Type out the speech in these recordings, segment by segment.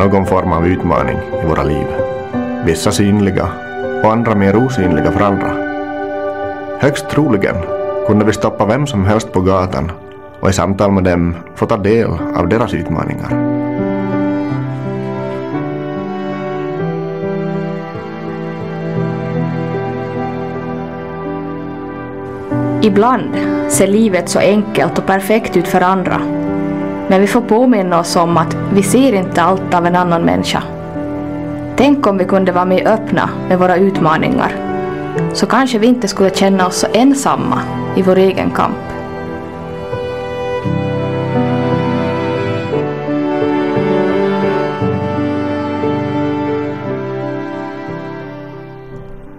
Någon form av utmaning i våra liv. Vissa synliga och andra mer osynliga för andra. Högst troligen kunde vi stoppa vem som helst på gatan och i samtal med dem få ta del av deras utmaningar. Ibland ser livet så enkelt och perfekt ut för andra. Men vi får påminna oss om att vi ser inte allt av en annan människa. Tänk om vi kunde vara mer öppna med våra utmaningar. Så kanske vi inte skulle känna oss så ensamma i vår egen kamp.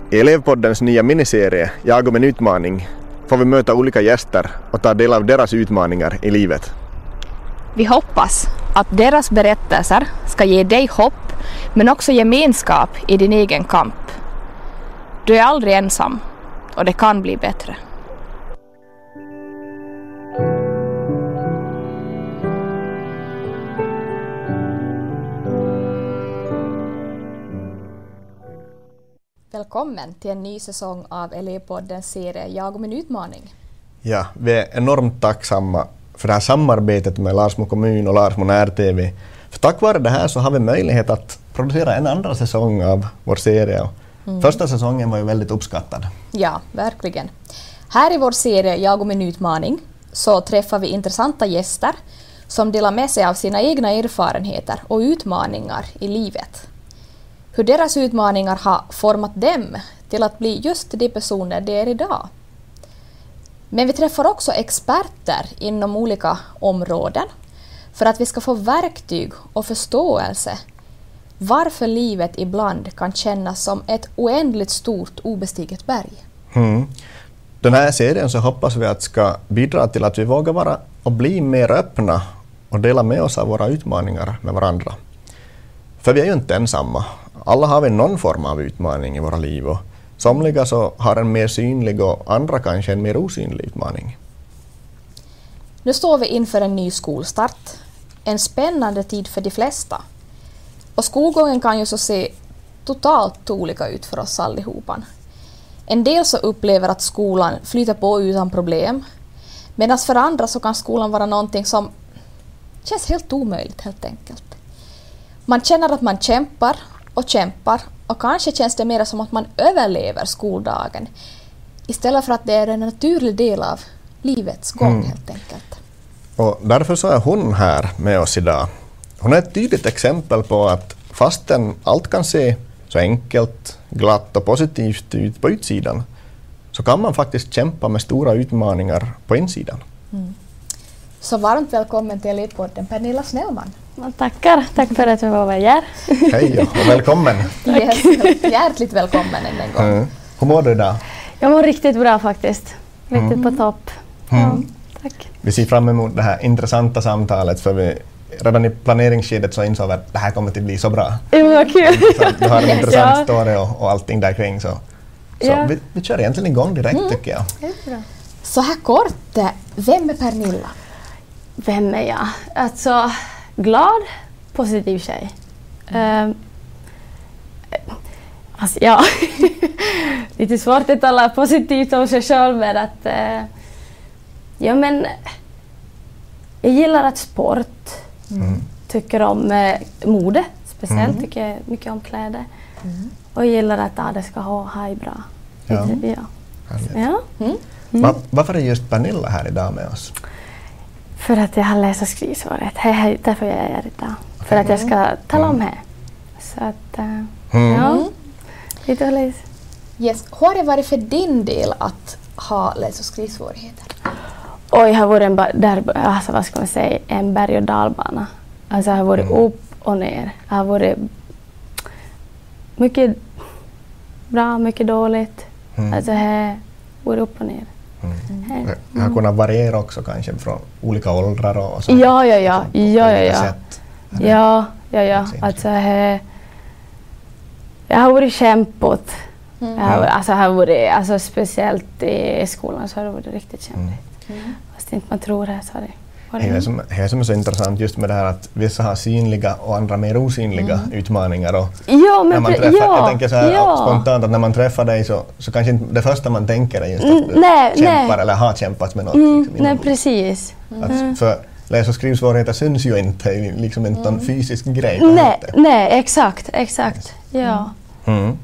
I elevpoddens nya miniserie Jag om en utmaning får vi möta olika gäster och ta del av deras utmaningar i livet. Vi hoppas att deras berättelser ska ge dig hopp men också gemenskap i din egen kamp. Du är aldrig ensam och det kan bli bättre. Välkommen till en ny säsong av Elevpoddens serie Jag och min utmaning. Ja, vi är enormt tacksamma för det här samarbetet med Larsmo kommun och Larsmo när-TV. För tack vare det här så har vi möjlighet att producera en andra säsong av vår serie. Mm. Första säsongen var ju väldigt uppskattad. Ja, verkligen. Här i vår serie Jag och min utmaning så träffar vi intressanta gäster som delar med sig av sina egna erfarenheter och utmaningar i livet. Hur deras utmaningar har format dem till att bli just de personer de är idag. Men vi träffar också experter inom olika områden för att vi ska få verktyg och förståelse varför livet ibland kan kännas som ett oändligt stort obestiget berg. Mm. Den här serien så hoppas vi att ska bidra till att vi vågar vara och bli mer öppna och dela med oss av våra utmaningar med varandra. För vi är ju inte ensamma. Alla har vi någon form av utmaning i våra liv och somliga så har en mer synlig och andra kanske en mer osynlig utmaning. Nu står vi inför en ny skolstart. En spännande tid för de flesta. Och skolgången kan ju så se totalt olika ut för oss allihopa. En del så upplever att skolan flyter på utan problem medan för andra så kan skolan vara någonting som känns helt omöjligt helt enkelt. Man känner att man kämpar och kämpar och kanske känns det mer som att man överlever skoldagen istället för att det är en naturlig del av livets gång mm. helt enkelt. Och därför så är hon här med oss idag. Hon är ett tydligt exempel på att fastän allt kan se så enkelt, glatt och positivt ut på utsidan så kan man faktiskt kämpa med stora utmaningar på insidan. Mm. Så varmt välkommen till Elitpodden Pernilla Snellman. Tackar, tack för att jag var här. Hej och välkommen. Yes, hjärtligt välkommen än en gång. Mm. Hur mår du idag? Jag mår riktigt bra faktiskt. Riktigt mm. på topp. Mm. Ja, tack. Vi ser fram emot det här intressanta samtalet för vi redan i planeringsskedet så insåg vi att det här kommer att bli så bra. Ja, vad kul! Du har en intressant ja. story och, och allting där kring så, så ja. vi, vi kör egentligen igång direkt mm. tycker jag. Så här kort, vem är Pernilla? Vem är jag? Alltså, glad, positiv tjej. Mm. Uh, alltså, ja, lite svårt att tala positivt om sig själv men att uh, ja men jag gillar att sport, mm. tycker om uh, mode speciellt, mm. tycker mycket om kläder mm. och gillar att ja, det ska ha, ha bra. Ja. ja. ja. Mm. Va, varför är just Pernilla här idag med oss? För att jag har läs och skrivsvårigheter. Därför jag är idag. För att jag ska tala om det. Så att, uh, mm. ja. Lite och läs. Yes. Hur har det varit för din del att ha läs och skrivsvårigheter? Oj, det har varit en, där, alltså, vad ska man säga, en berg och dalbana. Alltså, det har varit mm. upp och ner. Det har varit mycket bra, mycket dåligt. Mm. Alltså, det har varit upp och ner. Mm. Det har kunnat variera också kanske från olika åldrar och så. Ja, ja, ja. ja, ja, ja. Ja, ja, ja. Alltså, he, jag har varit kämpigt. Mm. Jag har, alltså, har varit, alltså, speciellt i skolan så har det varit riktigt kämpigt. Mm. Fast inte man tror det så har det Det är som, är som så intressant just med det här att vissa har synliga och andra mer osynliga utmaningar. Och Ja, när man träffar, ja, jag tänker så här ja. spontant att när man träffar dig så, så kanske inte det första man tänker är just att Mm, du nej, kämpar nej. eller har kämpat med något. Mm, liksom, nej, precis. Att för läs och skrivsvårigheter syns ju inte, liksom inte någon fysisk grej. Nej, nej, exakt, exakt. Ja. Mm.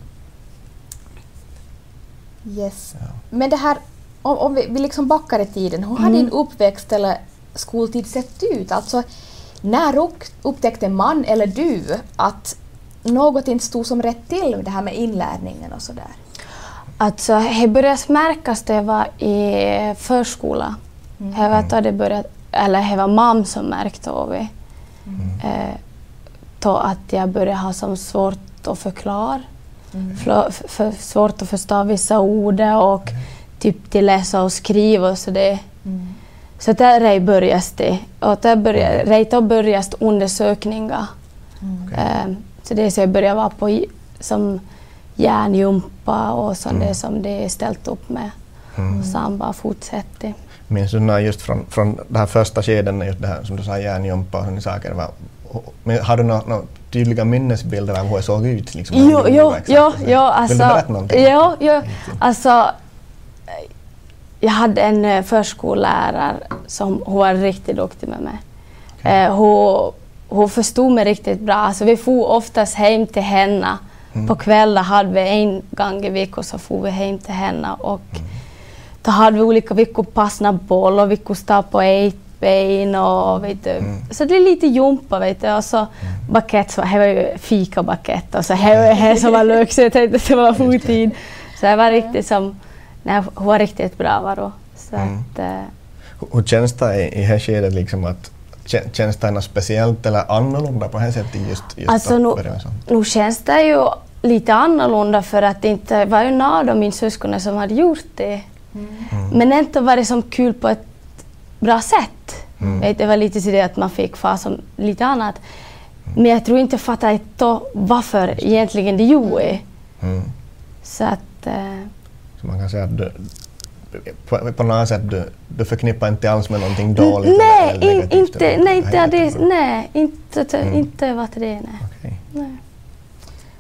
Yes. Men det här, om, om vi, vi liksom backar i tiden, hur har din uppväxt eller skoltid sett ut? Alltså, när upp, upptäckte man eller du att något inte stod som rätt till med det här med inlärningen och sådär? Alltså, det började märkas jag var i förskola. Det var då det började, eller det var mamma som märkte av det. Eh, då att jag började ha som svårt att förklara. Fla- f- för svårt att förstå vissa ord och typ till läsa och skriva och så det. Så där är började det. Och där började, redan då började undersökningar. Eh, så det är så jag började vara på som hjärngympa och sånt det som det är ställt upp med. Och sen bara fortsätter. Minns du just från, från det här första skeden, just det här som du sa, hjärngympa och sådana saker. Var, men har du några några tydliga minnesbilder av hur det såg ut? Liksom, Jo, jo, jo, jo, alltså, jo, jo, alltså, eh, jag hade en eh, förskollärare som hon var riktigt duktig med mig. Eh, hon, hon förstod mig riktigt bra. Alltså, vi for oftast hem till henne. Mm. På kvällen hade vi en gång i veckan så for vi hem till henne. Och då hade vi olika veckor passna boll och vi kunde stå på ett ben och vet du. Mm. Så det är lite jumpa vet du. Och så bakett, så här var ju fikabakett och så här var det som var lök så jag tänkte att det var fotid. Så det var riktigt som, nej hon var riktigt bra var då. Så Mm. att, eh, Hur- känns det i, i här skedet? Liksom att, kä- känns det något speciellt eller annorlunda på det här sättet? Just, just Alltså nu, nu känns det ju lite annorlunda för att det inte var ju någon av min syskon som hade gjort det. Men inte var det som kul på ett bra sätt. Mm. Det var lite så det att man fick fara som lite annat. Men jag tror inte jag fattade då varför egentligen det gjorde. Mm. Så att... Eh, man kan säga att du, på, på något sätt du, du förknippar inte alls med någonting dåligt? nej, eller in, negativt, inte, eller- nej, inte, Nej, det, nej, inte, Mm. inte var det. Nej. Okej. nej.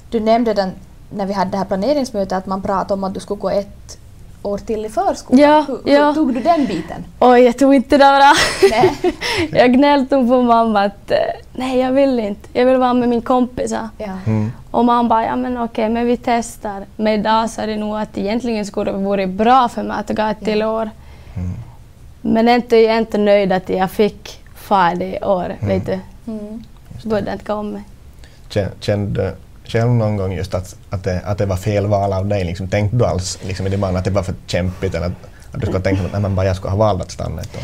Du nämnde den, när vi hade det här planeringsmötet att man pratade om att du skulle gå ett år till i förskolan. Ja, hur, ja. hur tog du den biten? Oj, jag tog inte det bra. Nej. jag gnällde nog på mamma att eh, nej, jag vill inte. Jag vill vara med min kompisar. Ja. Mm. Och mamma bara, ja men okej, men vi testar. Men idag så är det nog att egentligen skulle det varit bra för mig att gå ett till år. Mm. Men inte, jag är inte nöjd att jag fick färdig år, vet du. Mm. Borde inte komma. Kä- Kände du själv någon gång just att, att, det, att det var fel val av dig? Liksom, tänkte du alls liksom, i din man att det var för kämpigt eller att, att du skulle tänka att nej, men bara jag skulle ha valt att stanna ett år?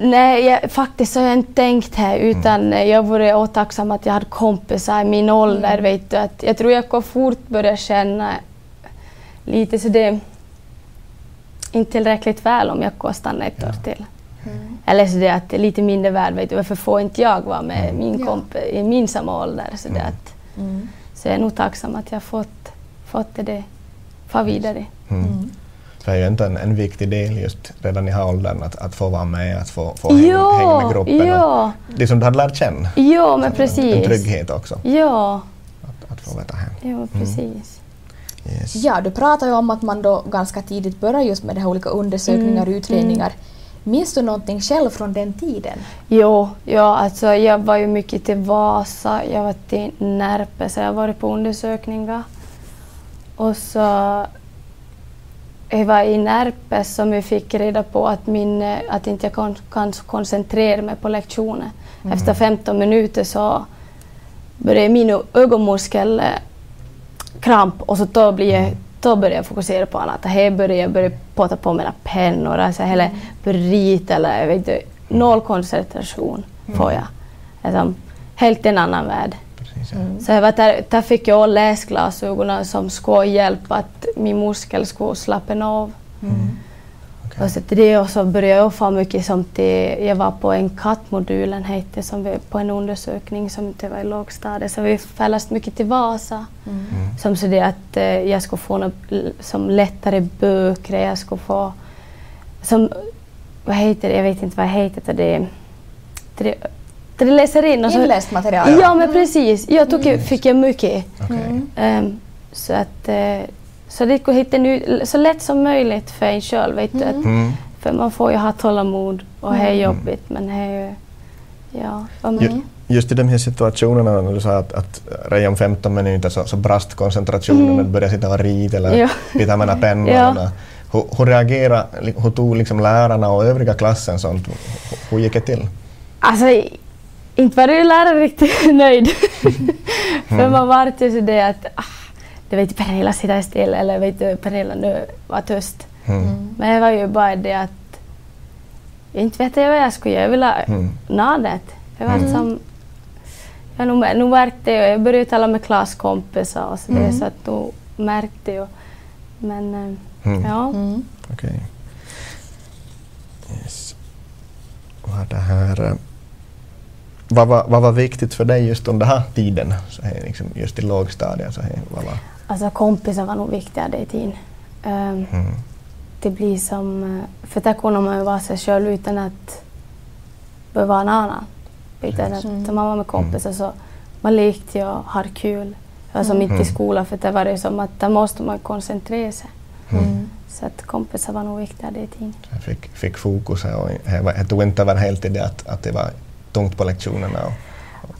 Nej, jag, faktiskt har jag inte tänkt här utan eh, jag vore åtacksam att jag hade kompisar i min ålder. Vet du, att jag tror jag kommer fort börja känna lite så det inte tillräckligt väl om jag kommer stanna ett år till. Eller så det att det är lite mindre värd, vet du, varför får inte jag vara med min Ja. kompis i min samma ålder? Så, det Mm. att, Mm. så jag är nog tacksam att jag fått, fått det, det far vidare. Mm. Mm. För det är ju inte en, en viktig del just redan i här åldern att, att få vara med, att få, få hänga, Ja, hänga med gruppen. ja. Och, det som du hade lärt känna. Ja, men En, en precis. trygghet också, Ja, att, att få veta hem. ja precis. Yes. Ja, du pratar ju om att man då ganska tidigt börjar just med de här olika undersökningar och Mm, utredningar. Minns du någonting själv från den tiden? Jo, ja, alltså jag var ju mycket till Vasa, jag var till Närpe, så jag har varit på undersökningar. Och så jag var i Närpe som vi fick reda på att, min, att inte jag kan, kan koncentrera mig på lektionen. Efter 15 minuter så började min ögonmuskel eh, kramp och så då, blir jag, då började jag fokusera på annat. Här började jag började påta på mina pennor, alltså, eller började rita eller vet inte, noll koncentration får jag. Alltså, helt en annan värld. Ja. Så jag var där, där fick jag läsglasögonen som skulle hjälpa att min muskel skulle slappna av. Okej. Och så det och så började jag få mycket som till, jag var på en kattmodulen hette som vi, på en undersökning som det var i lågstadiet så vi fälldes mycket till Vasa. Mm. Som så det att eh, jag skulle få något, som lättare böcker, jag skulle få som, vad heter det, jag vet inte vad heter, det är det, det läser in. Och så, Inläst material. ja, men precis. Jag tog, fick jag mycket. Okej. Ehm, så att eh, så det går hitta nu, så lätt som möjligt för en själv. Vet du, att, Mm. för man får ju ha tålamod och det är jobbigt men det är ju... Ja, just i de här situationerna när du sa att, att redan om 15 minuter så, så brast koncentrationen och du började sitta och rita eller Ja. bita med Ja. pennorna. Hur, hur reagerade, hur tog liksom lärarna och övriga klassen sånt? Hur, hur gick det till? Alltså, inte var ju läraren riktigt nöjd. För man vart ju så det att ah, du vet Pernilla sitter still eller vet du Pernilla nu var tyst. Mm. Men det var ju bara det att inte vet jag vad jag skulle göra. Jag ville Mm. nadet. Jag var som... Jag nog, nog märkte jag, jag började tala med klasskompisar och så, det, så att då märkte jag. Men eh, Mm. ja. Mm. Okej. Yes. Vad, det här, eh, vad, var, vad var viktigt för dig just under den här tiden? Så här, liksom just i lågstadiet? Så här, vad var, Alltså kompisar var nog viktigare i tiden. Um, mm. det blir som... eh, För där kunde man ju vara sig själv utan att behöva vara en annan. Utan att Mm. man var med kompisar så man lekte och hade kul. Alltså mitt i Mm. skolan för det var det som att där måste man koncentrera sig. Mm. Så att kompisar var nog viktigare i tiden. Jag fick, fick fokus och jag, var- jag tog inte över helt i det att, att det var tungt på lektionerna. Och,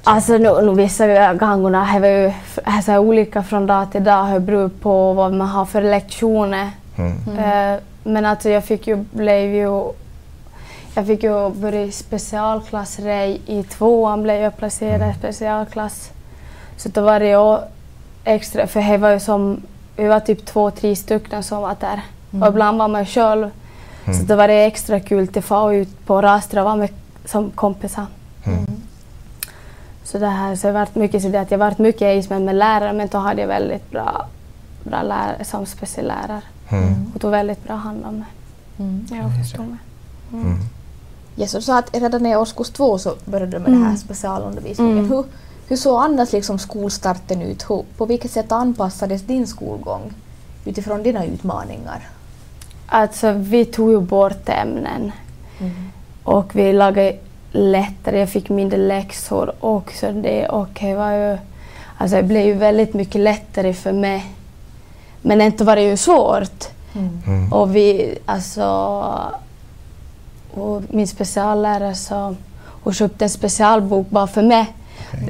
Alltså nu, nu vissa gångerna det var ju f- så här olika från dag till dag. Det beror på vad man har för lektioner. mm. Eh, men alltså jag fick ju, blev ju, jag fick ju börja i specialklass rej. I tvåan blev jag placerad i specialklass. Så då var det ju extra, för det var ju som, vi var typ två, tre stycken som var där. Och ibland var man själv. Så då var det extra kul att få ut på raster och vara med som kompisar. Mm. Så det här, så jag har varit mycket så det att jag varit mycket engagement med lärare men då hade jag väldigt bra, bra lärare som speciallärare. Mm. Och tog väldigt bra hand om mig. Mm. Jag förstår mig. Mm. Jesus sa att redan i årskurs två så började du med den här Mm. specialundervisningen. Mm. Hur, hur såg annars liksom skolstarten ut? Hur, på vilket sätt anpassades din skolgång utifrån dina utmaningar? Alltså vi tog ju bort ämnen och vi lagade lättare, jag fick mindre läxor och så det och det var ju, alltså det blev ju väldigt mycket lättare för mig. Men inte var det ju svårt. Mm. Och vi, alltså, och min speciallärare så, hon köpte en specialbok bara för mig.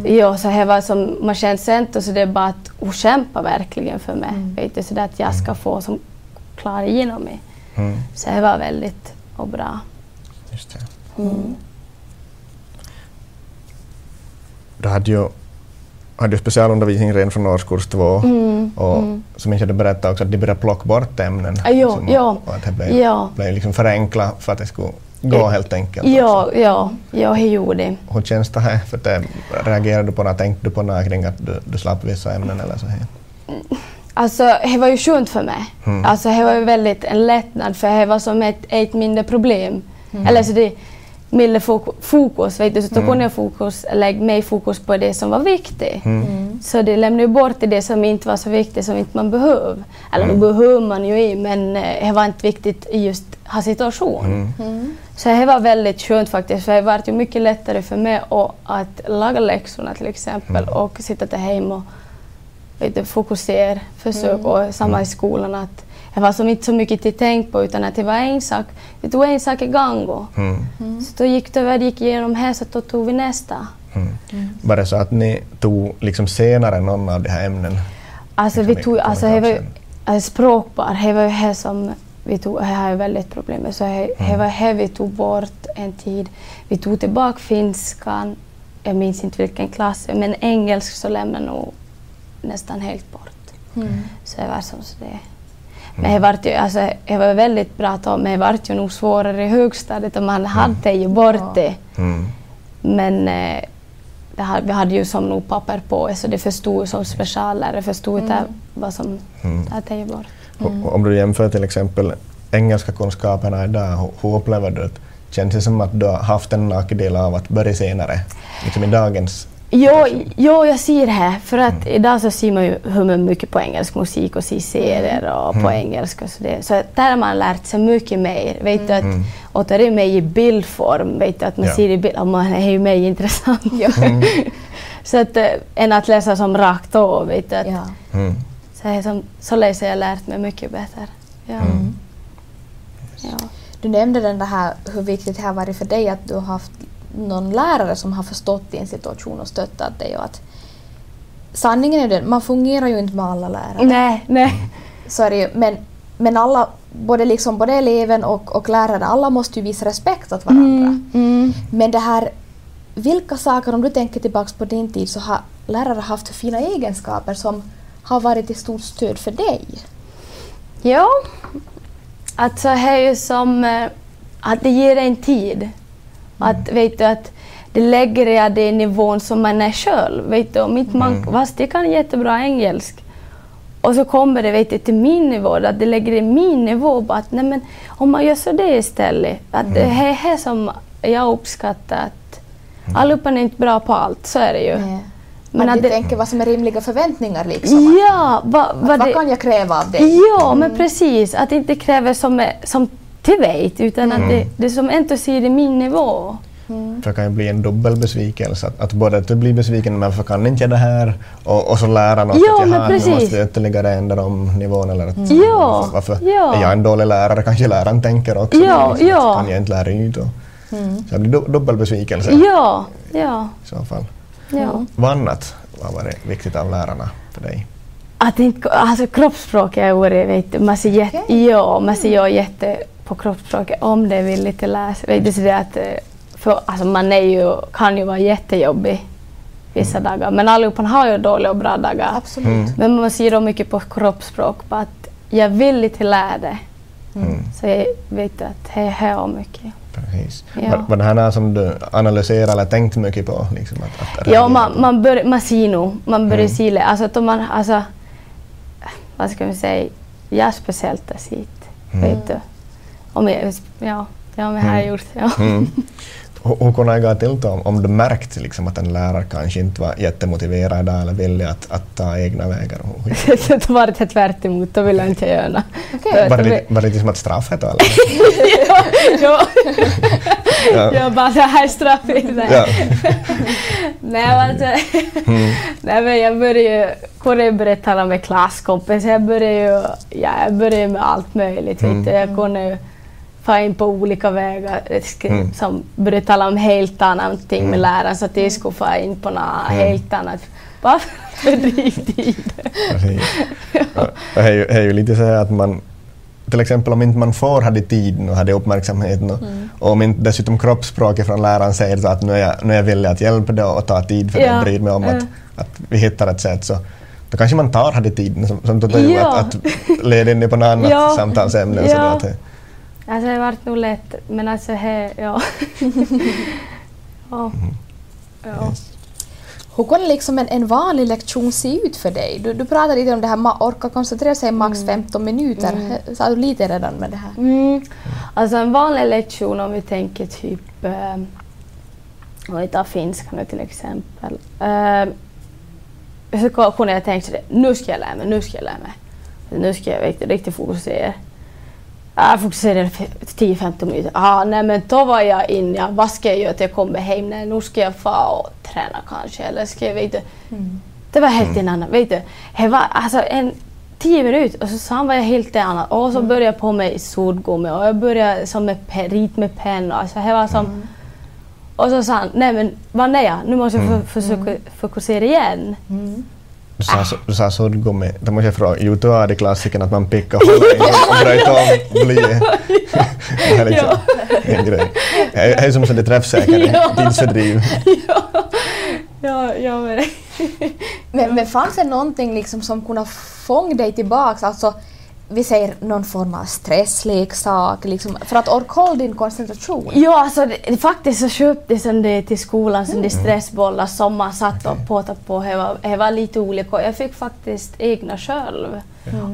Ja, så det var som, man kände sig inte så det är bara att hon kämpar verkligen för mig. Vet du, så att jag ska få som klara igenom mig. Mm. Så det var väldigt och bra. Just det. Mm. Du hade ju, hade ju specialundervisning redan från årskurs två Mm. och mm. som jag du berättade också att de började plocka bort ämnen. Ah, jo, liksom, ja. Och att det blev, Ja. blev liksom förenklat för att det skulle gå Eh, helt enkelt. Ja, också. ja, ja, det gjorde det. Hur känns det här? För det, reagerade du på något, tänkte du på något kring att du, du slapp vissa ämnen eller så här? Alltså, det var ju skönt för mig. Mm. Alltså, det var ju väldigt en lättnad för det var som ett, ett mindre problem. Eller så det mindre fok- fokus, vet du. Så då Mm. kunde jag fokus, lägga mer fokus på det som var viktigt. Mm. Så det lämnade bort det som inte var så viktigt, som inte man behöver. Eller Mm. det behöver man ju i, men eh, det var inte viktigt i just ha situation. Mm. Så det var väldigt skönt faktiskt, för det var ju mycket lättare för mig att, laga läxorna till exempel Mm. och sitta där hemma och vet du, fokusera, försöka och samma Mm. i skolan att det var som inte så mycket till tänk på utan att det var en sak, vi tog en sak i gång och Mm. så då gick det, vi gick igenom här så då tog vi nästa. Mm. Var det så att ni tog liksom senare någon av de här ämnen? Alltså Liksom vi i tog, alltså det var alltså språkbar, det var ju det som vi tog, det här är väldigt problem med. Så det det Mm. var det vi tog bort en tid. Vi tog tillbaka finskan, jag minns inte vilken klass, men engelsk så lämnade nog nästan helt bort. Så det var som så det. Men det var ju, alltså, det var väldigt bra tag, men det var ju nog svårare i högstadiet och man hade ju bort det. Mm. Men eh, det hade, vi hade ju som nog papper på så det förstod som speciallärare förstod mm. vad som Mm. är bort. Och Om du jämför till exempel engelska kunskaperna idag, hur upplever du det? Känns det som att du har haft en nackdel av att börja senare, liksom i dagens... Jo, jo, jag ser det här. För att idag så ser man ju hur man mycket på engelsk musik och ser serier och på engelska. Så, det, så där har man lärt sig mycket mer. Vet du, att, och det är mig i bildform, vet du, att man Ja. ser i bild, och man är ju mer intressant. Ja. så att, eh, än att läsa som rakt av, vet du. Att, Ja. Mm. Så, som, så läser jag lärt mig mycket bättre. Ja. Mm. Ja. Du nämnde den här, hur viktigt det har varit för dig att du har haft någon lärare som har förstått din situation och stöttat dig. Och att sanningen är den, man fungerar ju inte med alla lärare. Nej, nej. Så är det ju, men, men alla, både, liksom, både eleven och, och läraren, alla måste ju visa respekt åt varandra. Mm, mm. Men det här, vilka saker, om du tänker tillbaka på din tid, så har lärare haft fina egenskaper som har varit till stort stöd för dig? Ja, alltså det är ju som eh, att det ger en tid. Att, vet du, att det lägger jag det i nivån som man är själv. Vet du, om inte man, fast jag kan jättebra engelsk och så kommer det vet du, till min nivå, att det lägger i min nivå. Bara att, nej, men, om man gör så det istället. Att det är det som jag uppskattar. Att allihopa är inte bra på allt, så är det ju. Nej. Men att det- tänker vad som är rimliga förväntningar liksom. Ja, va, Att, vad det, kan jag kräva av dig? Ja, men precis. Att inte kräva som, som till vet, utan att det, det som ändå ser i min nivå. Mm. För det kan ju bli en dubbel besvikelse. Att, att både att du blir besviken, men varför kan inte jag det här? Och, och så läraren också Ja, att jaha, nu måste jag ytterligare ändra om nivån. Eller att, Ja, varför, ja. är jag en dålig lärare? Kanske läraren tänker också. Ja, liksom, att ja. Kan jag inte lära ut? Och, Mm. Så det blir du, dubbel besvikelse Ja, ja, i så fall. ja. Vad annat har varit viktigt av lärarna för dig? Att inte, alltså kroppsspråket har varit, man ser jätte, Okej. ja, man ser ja, jätte på kroppsspråket om det är villigt att läsa. Vet du, så det att, eh, för, alltså man är ju, kan ju vara jättejobbig vissa dagar, men allihopa har ju dåliga och bra dagar. Absolut. Mm. Men man ser då mycket på kroppsspråk, på att jag är till att lära det. Mm. Så jag vet att det hör mycket. Precis. Ja. Var, var det här något som du analyserar eller tänkt mycket på? Liksom, att, att Ja, man, man, bör, man ser nog, man börjar Mm. se det. Alltså, att om man, alltså, vad ska man säga, jag speciellt har sett, Mm. vet du. Om jag, ja, ja, men jag har Mm. gjort, ja. Mm. Hur kunde det gå till då, om, du märkt liksom, att en lärare kanske inte var jättemotiverad idag eller villig att, att ta egna vägar? Det var det tvärt emot, då vill jag inte göra. För- Var det, var det liksom ett straff eller? ja, ja. Ja. Jag bara, det här är straffet. Ja. Nej, men alltså, Mm. nej, men jag började ju, kunde börja tala med klasskompisar. Jag började ju, ja, jag började med allt möjligt. Mm. Vet du. Jag kunde få in på olika vägar. Jag Mm. Som började tala om helt annat ting med Mm. läraren så att jag skulle få in på något Mm. helt annat. Bara för. Ja, Det är ju, det är ju lite så här att man till exempel om inte man får hade tiden och hade uppmärksamheten och, Mm. och om inte dessutom kroppsspråket från läraren säger så att nu är jag, nu är jag villig att hjälpa dig och ta tid för Ja, och bryr mig om att, att vi hittar ett sätt så då kanske man tar hade tiden som, som totalt Ja. att, att leda in på något annat Ja. samtalsämne. Så Ja. det- Alltså det vart nog lätt, men alltså he, ja. ja. ja. Hur kunde liksom en, en vanlig lektion se ut för dig? Du, du pratade lite om det här, ma- orka koncentrera sig max 15 minuter. Sa du lite redan med det här? Mm. Alltså en vanlig lektion om vi tänker typ, eh, om vi tar finska nu till exempel. Eh, så kunde jag tänka det, nu ska jag lära mig, nu ska jag lära mig. Nu ska jag riktigt, riktigt fokusera. Jag fokuserade för 10-15 minuter. Ah, nej men då var jag inne, ja, vad ska jag göra till jag kommer hem? Nej, nu ska jag få och träna kanske. Eller ska jag, vet du. Det var helt en annan, vet du. Det var alltså en tio minuter och så sen var jag helt en annan. Och så började jag på med suddgummi och jag började som med rit med penna. Alltså det var som... Och så sa han, nej men vad är jag? Nu måste jag Mm. försöka fokusera igen. Du sa, så- du sa suddgummi, då måste jag fråga, jo då är det klassikern att man pickar i och bröt om blyet. Det är liksom en grej. Det är- som så det träffsäkert Ja. tidsfördriv. ja, ja, ja men Men, fanns det någonting liksom som kunde fånga dig tillbaks? Alltså, vi säger någon form av stressleksak, liksom, för att orka hålla din koncentration? Ja, alltså det, faktiskt så köpte jag det till skolan, som de stressbollar som man satt och påtade på. Det var, det var lite olika. Jag fick faktiskt egna själv.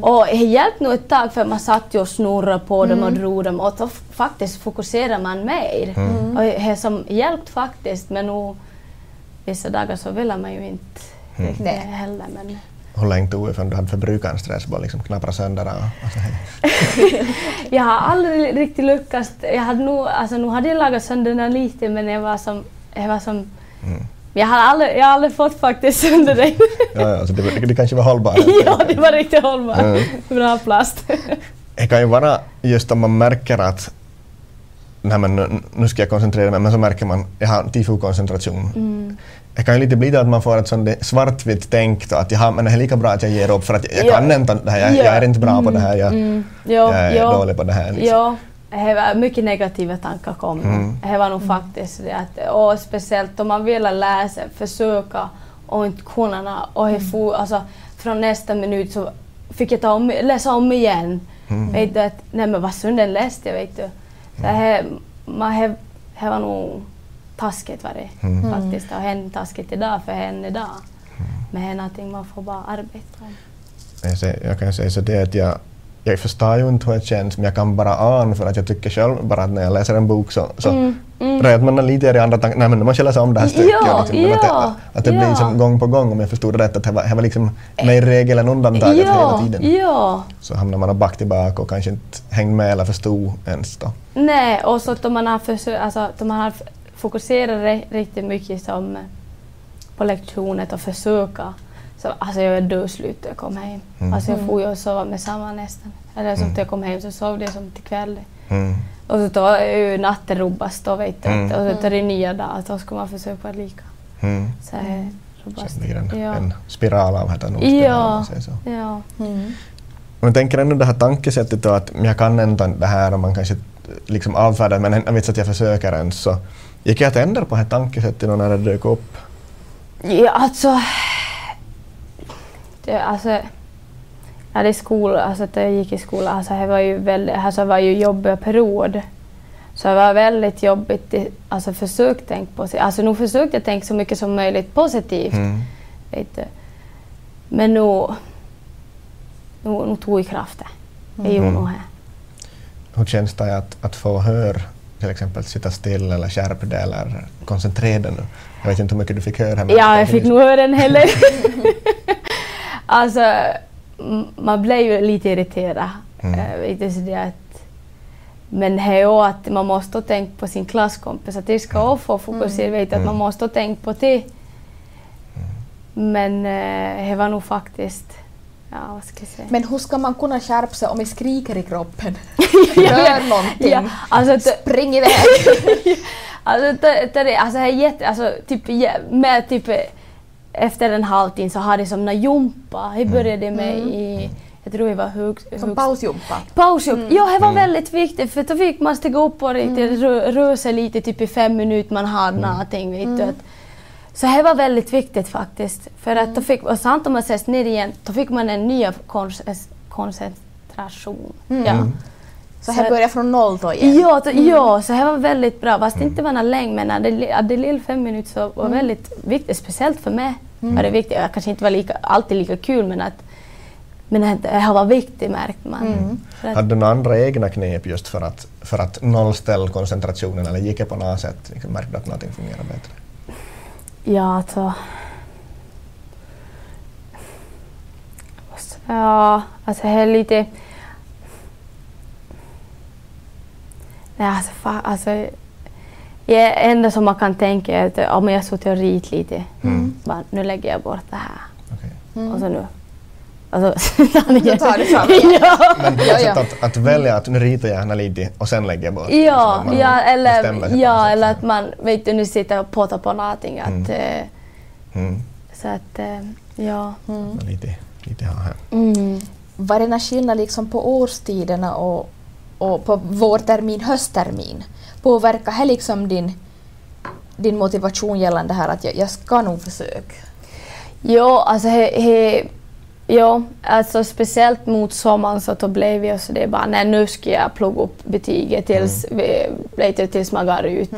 Och det hjälpte nog ett tag för man satt ju och snurrade på dem och drog dem och då faktiskt fokuserar man mer. Och det som hjälpt faktiskt men nog vissa dagar så vill man ju inte Nej. heller. Men, länge tog det förrän du hade förbrukat en stressboll, liksom knappra sönder den? Alltså. Jag har aldrig riktigt lyckats. Jag hade nog, alltså, nu hade jag lagat sönder den lite men jag var som... Jag, var som Mm. jag, har aldrig, jag har aldrig fått faktiskt sönder den. Ja, ja, alltså det, det kanske var hållbart. ja, det var riktigt hållbart. Mm. Bra plast. Det kan ju vara just om man märker att nej men nu, nu ska jag koncentrera mig, men så märker man jag har tifo-koncentration. Mm. Det kan ju lite bli att man får ett sånt svartvitt tänk då, att jaha, men det är lika bra att jag ger upp för att jag, jag Ja. kan inte det här, jag, jag är inte bra på det här, jag, Mm. Ja, jag är ja. dålig på det här. Liksom. Ja, det var mycket negativa tankar kom. Mm. Det var nog faktiskt det att, och speciellt om man vill läsa, försöka och inte kunna och det for, alltså, från nästa minut så fick jag ta om, läsa om igen. Mm. Vet du, att, nej men vad sunden läste jag vet du. Så det, man, det, det var nog taskigt var det Mm. faktiskt. Det har hänt taskigt idag för henne idag. Men det är någonting man får bara arbeta om. Jag, kan säga så det att jag, jag förstår ju inte hur det känns, men jag kan bara ana för att jag tycker själv bara att när jag läser en bok så, så Mm, mm. redan man är lite i andra tankar, nej men nu måste jag läsa om det här stycket. Ja, liksom. Men att det, ja, att det blir ja. som gång på gång, om jag förstod det rätt, att det var, det var liksom mer regel än undantaget hela Ja, tiden. ja. Så hamnar man back tillbaka och kanske inte hängt med eller förstod ens då. Nej, och så att man har, försö- alltså, att man har f- fokuserat ri- riktigt mycket som, eh, på lektionen och försöka. Så, alltså jag är död slut när jag kom hem. Mm. Alltså jag får ju och sova med samma nästan. Eller som Mm. jag kom hem så sov jag som till kväll. Mm. Och så är ju natten rubbas då vet du. Mm. Och så tar det nya dagar då ska man försöka lika. Mm. Så är Så rubbas det blir en, Ja. en spiral av det Ja. säger så. Ja. Mm. Men jag tänker ändå det här tankesättet då att jag kan inte det här och man kanske liksom avfärdar men jag vet att jag försöker ens så gick jag att ändra på det här tankesättet när det dök upp? Ja, alltså... Det, alltså ja, det är skola, alltså jag gick i skolan, alltså det var ju väldigt, alltså det var ju jobbiga period. Så det var väldigt jobbigt, det- alltså försök tänk på sig. Alltså nu försökte jag tänka så mycket som möjligt positivt. Mm. Vet du. Men nu, nu, nu tog jag kraften. Jag gjorde Mm. nog det. Hur känns det att, att få höra till exempel sitta still eller skärpa dig eller koncentrera dig nu? Jag vet inte hur mycket du fick höra. men- Ja, jag fick nog höra den heller. alltså, man blev ju lite irriterad. Mm. Vet så det att, men det är att man måste tänka på sin klasskompis, att de ska också få fokusera, vet du, att man Mm. måste tänka på det. Men eh, det var nog faktiskt, ja vad ska jag säga. Men hur ska man kunna skärpa sig om vi skriker i kroppen? Gör någonting! Ja, alltså, det, Spring iväg! alltså, det, det, alltså, det är jätte, alltså, typ, med, typ, efter en halvtimme så hade jag som en jumpa. Det började med i, jag tror det var hög, Som högst- pausjumpa. Pausjump. Ja, det var Mm. väldigt viktigt för då fick man stiga upp och riktigt rö, röra sig lite, typ i fem minuter man hade någonting. Vet du, att, så det var väldigt viktigt faktiskt. För att då fick, och sant om man ses ner igen, då fick man en ny konce- koncentration. Ja. Så här börjar från noll då igen. Ja, då, ja, så det var väldigt bra. Fast det inte var något länge, men lilla fem minuter så var väldigt viktigt, speciellt för mig. Var det viktigt. Jag kanske inte var lika, alltid lika kul, men att men att det här var viktigt märkte man. Att, Hade du några andra egna knep just för att, för att nollställa koncentrationen eller gick det på något sätt? Liksom, märkte du att någonting fungerar bättre? Ja, alltså... Ja, alltså det är lite... Nej, alltså, fa, alltså det enda som man kan tänka är att om jag suttit och rit lite, bara, nu lägger jag bort det här. Okej. Och så nu. Alltså, tar du fram igen. ja. Men på Ja, något ja. sätt att, att välja att nu ritar jag gärna lite och sen lägger jag bort. Ja, Liksom ja, eller, ja eller att man vet du, nu sitter och potar på någonting. Att, Mm. eh, Mm. så att, eh, ja. Men Lite, lite här. Mm. Var det någon skillnad liksom på årstiderna och, och på vårtermin, hösttermin? Påverkar det liksom din, din motivation gällande här att jag, jag ska nog försöka? Jo, alltså he, he, jo, alltså speciellt mot sommaren så då blev jag så det är bara nej nu ska jag plugga upp betyget tills, vi, lite tills man går ut.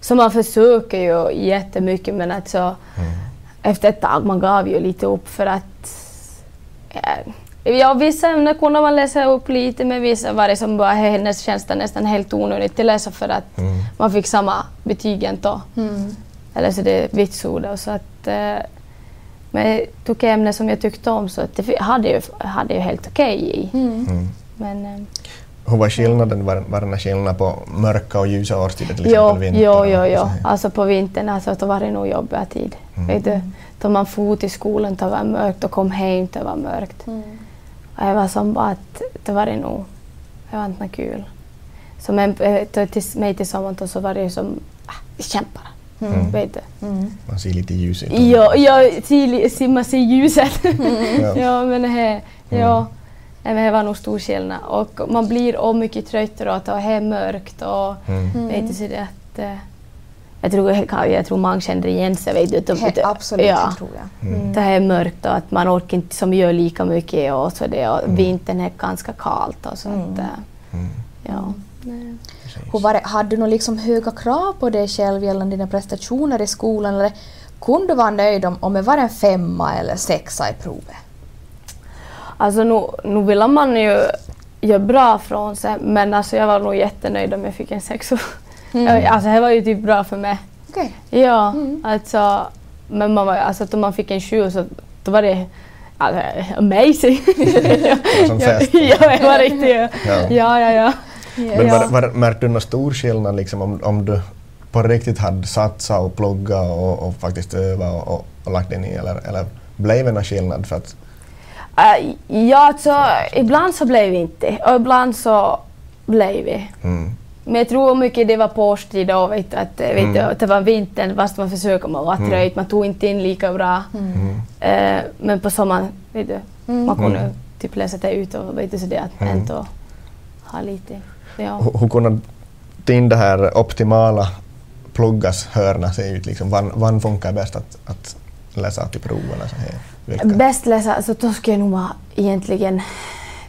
Så man försöker ju jättemycket men alltså Mm. efter ett tag man gav ju lite upp för att ja, ja, vissa ämnen kunde man läsa upp lite men vissa var det som bara hennes känns det nästan helt onödigt att läsa för att Mm. man fick samma betyg ändå. Eller så det är vitsord och så att Men jag tog ämnen som jag tyckte om så det hade jag hade jag helt okej i. Mm. Men, eh, Hur var skillnaden, var, var den här skillnaden på mörka och ljusa årstider till jo, exempel jo, jo, så jo. Alltså på vintern alltså, då var det nog jobbigare tid. Vet du? Då man for till skolan det var mörkt och kom hem det var mörkt. Och jag var som bara att det var det nog, det var inte kul. Så men, eh, till mig tillsammans och så var det ju som, ah, vi kämpar. Mm. Vet du? Man ser lite ljus ut. Ja, ja till- till man ser ljuset. Ja. ja, men det, ja, men det var nog stor skillnad. Och man blir och mycket tröttare och att det är mörkt och Mm. vet du, så det att, eh, jag, tror, jag tror många känner igen sig. Vet du, He, att- absolut, ja, det tror jag. Mm. Det här är mörkt och att man orkar inte som gör lika mycket och så det och vintern är ganska kallt och så att, eh, Mm. ja. Hur var det, hade du nog liksom höga krav på dig själv gällande dina prestationer i skolan eller kunde du vara nöjd om, om det var en femma eller sexa i provet? Alltså nu, nu vill man ju göra bra från sig men alltså jag var nog jättenöjd om jag fick en sexa. Jag- Alltså det var ju typ bra för mig. Okej. Ja, alltså men man var, alltså då man fick en sju så då var det alltså, amazing. som fest. ja, det var riktigt. Ja, Ja. ja, ja. Men Ja. var, var, märkte du någon stor skillnad liksom, om, om du på riktigt hade satsat och pluggat och, och faktiskt övat och, och, och lagt in i eller, eller blev det någon skillnad? För att, Äh, ja, alltså ibland så blev vi inte och ibland så blev vi. mm, Men jag tror mycket det var på årstid då, vet du, att, vet du, Mm. det var vintern, fast man försöker, man var Mm. man tog inte in lika bra. mm, Eh, men på sommaren, vet du, man kunde Mm. typ läsa det ut och vet du, så det att Mm. ändå ha lite. Ja. hur, kunde din det här optimala pluggas hörna se ut? Liksom, vad, vad funkar bäst att, att läsa till prov eller så här? Vilka? Bäst läsa, alltså då ska jag nog vara egentligen